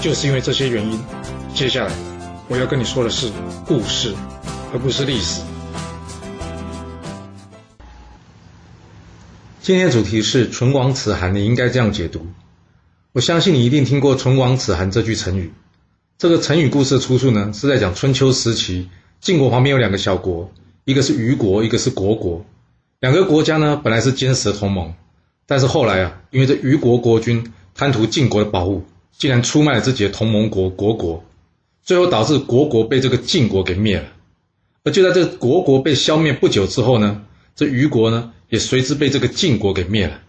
就是因为这些原因，接下来我要跟你说的是故事，而不是历史。今天的主题是“唇亡齿寒”，你应该这样解读。我相信你一定听过“唇亡齿寒”这句成语。这个成语故事的出处呢，是在讲春秋时期，晋国旁边有两个小国，一个是虞国，一个是虢国。两个国家呢，本来是坚实的同盟，但是后来啊，因为这虞国国君贪图晋国的宝物。竟然出卖了自己的同盟国国国，最后导致国国被这个晋国给灭了。而就在这国国被消灭不久之后呢，这虞国呢也随之被这个晋国给灭了。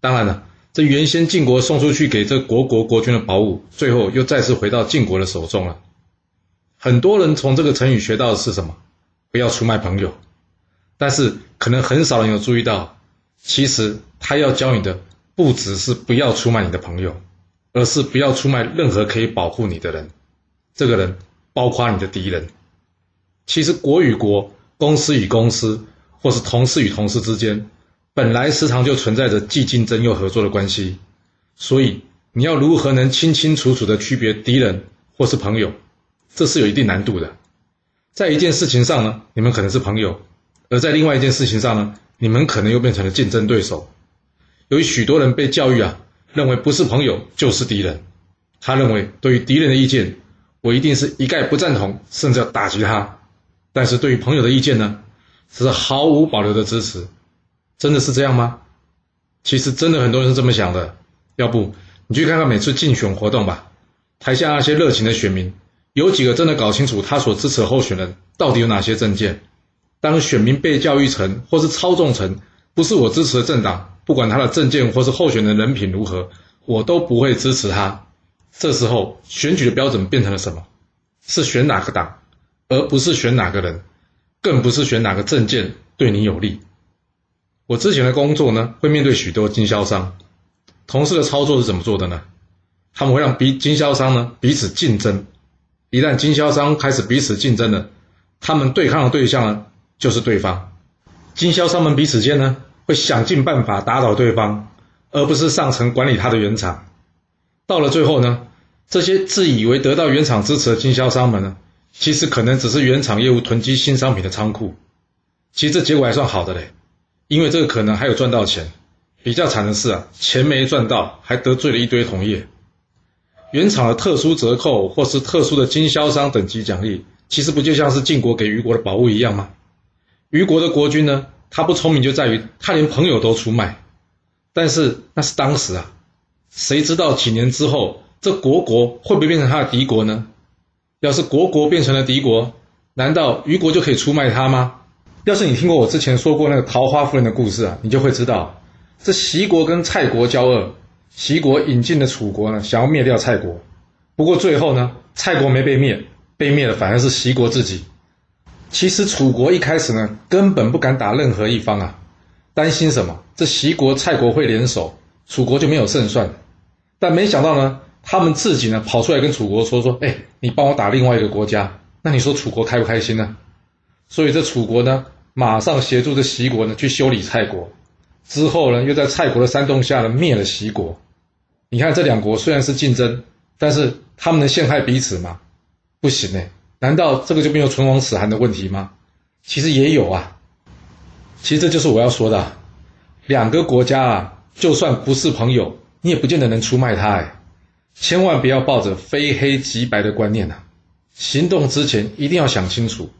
当然了，这原先晋国送出去给这国国国君的宝物，最后又再次回到晋国的手中了。很多人从这个成语学到的是什么？不要出卖朋友。但是可能很少人有注意到，其实他要教你的不只是不要出卖你的朋友。而是不要出卖任何可以保护你的人，这个人包括你的敌人。其实国与国、公司与公司，或是同事与同事之间，本来时常就存在着既竞争又合作的关系。所以你要如何能清清楚楚的区别敌人或是朋友，这是有一定难度的。在一件事情上呢，你们可能是朋友；而在另外一件事情上呢，你们可能又变成了竞争对手。由于许多人被教育啊。认为不是朋友就是敌人，他认为对于敌人的意见，我一定是一概不赞同，甚至要打击他；但是对于朋友的意见呢，是毫无保留的支持。真的是这样吗？其实真的很多人是这么想的。要不你去看看每次竞选活动吧，台下那些热情的选民，有几个真的搞清楚他所支持的候选人到底有哪些政见？当选民被教育成或是操纵成不是我支持的政党。不管他的政见或是候选人人品如何，我都不会支持他。这时候选举的标准变成了什么？是选哪个党，而不是选哪个人，更不是选哪个政见对你有利。我之前的工作呢，会面对许多经销商，同事的操作是怎么做的呢？他们会让彼经销商呢彼此竞争。一旦经销商开始彼此竞争了，他们对抗的对象呢就是对方。经销商们彼此间呢？会想尽办法打倒对方，而不是上层管理他的原厂。到了最后呢，这些自以为得到原厂支持的经销商们呢，其实可能只是原厂业务囤积新商品的仓库。其实这结果还算好的嘞，因为这个可能还有赚到钱。比较惨的是啊，钱没赚到，还得罪了一堆同业。原厂的特殊折扣或是特殊的经销商等级奖励，其实不就像是晋国给虞国的宝物一样吗？虞国的国君呢？他不聪明就在于他连朋友都出卖，但是那是当时啊，谁知道几年之后这国国会不会变成他的敌国呢？要是国国变成了敌国，难道虞国就可以出卖他吗？要是你听过我之前说过那个桃花夫人的故事啊，你就会知道，这齐国跟蔡国交恶，齐国引进了楚国呢，想要灭掉蔡国，不过最后呢，蔡国没被灭，被灭的反而是齐国自己。其实楚国一开始呢，根本不敢打任何一方啊，担心什么？这齐国、蔡国会联手，楚国就没有胜算。但没想到呢，他们自己呢跑出来跟楚国说说：“哎，你帮我打另外一个国家。”那你说楚国开不开心呢？所以这楚国呢，马上协助这齐国呢去修理蔡国，之后呢，又在蔡国的煽动下呢灭了齐国。你看这两国虽然是竞争，但是他们能陷害彼此吗？不行呢。难道这个就没有唇亡齿寒的问题吗？其实也有啊。其实这就是我要说的，两个国家啊，就算不是朋友，你也不见得能出卖他哎。千万不要抱着非黑即白的观念呐，行动之前一定要想清楚，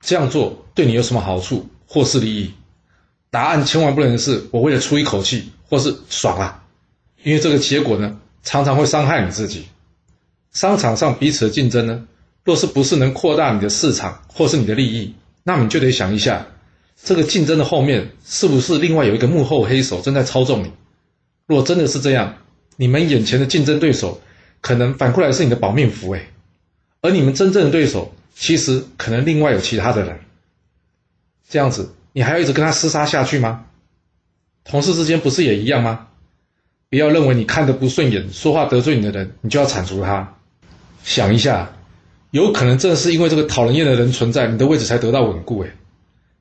这样做对你有什么好处或是利益？答案千万不能是我为了出一口气或是爽啊，因为这个结果呢，常常会伤害你自己。商场上彼此的竞争呢？若是不是能扩大你的市场或是你的利益，那你就得想一下，这个竞争的后面是不是另外有一个幕后黑手正在操纵你？若真的是这样，你们眼前的竞争对手可能反过来是你的保命符哎，而你们真正的对手其实可能另外有其他的人。这样子，你还要一直跟他厮杀下去吗？同事之间不是也一样吗？不要认为你看得不顺眼、说话得罪你的人，你就要铲除他。想一下，有可能正是因为这个讨人厌的人存在，你的位置才得到稳固。哎，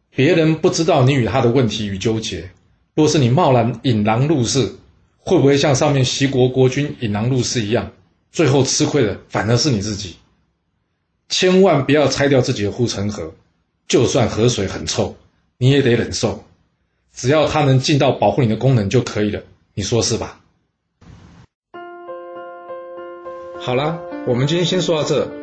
别人不知道你与他的问题与纠结。若是你贸然引狼入室，会不会像上面齐国国君引狼入室一样，最后吃亏的反而是你自己？千万不要拆掉自己的护城河，就算河水很臭，你也得忍受，只要它能尽到保护你的功能就可以了。你说是吧？好啦，我们今天先说到这。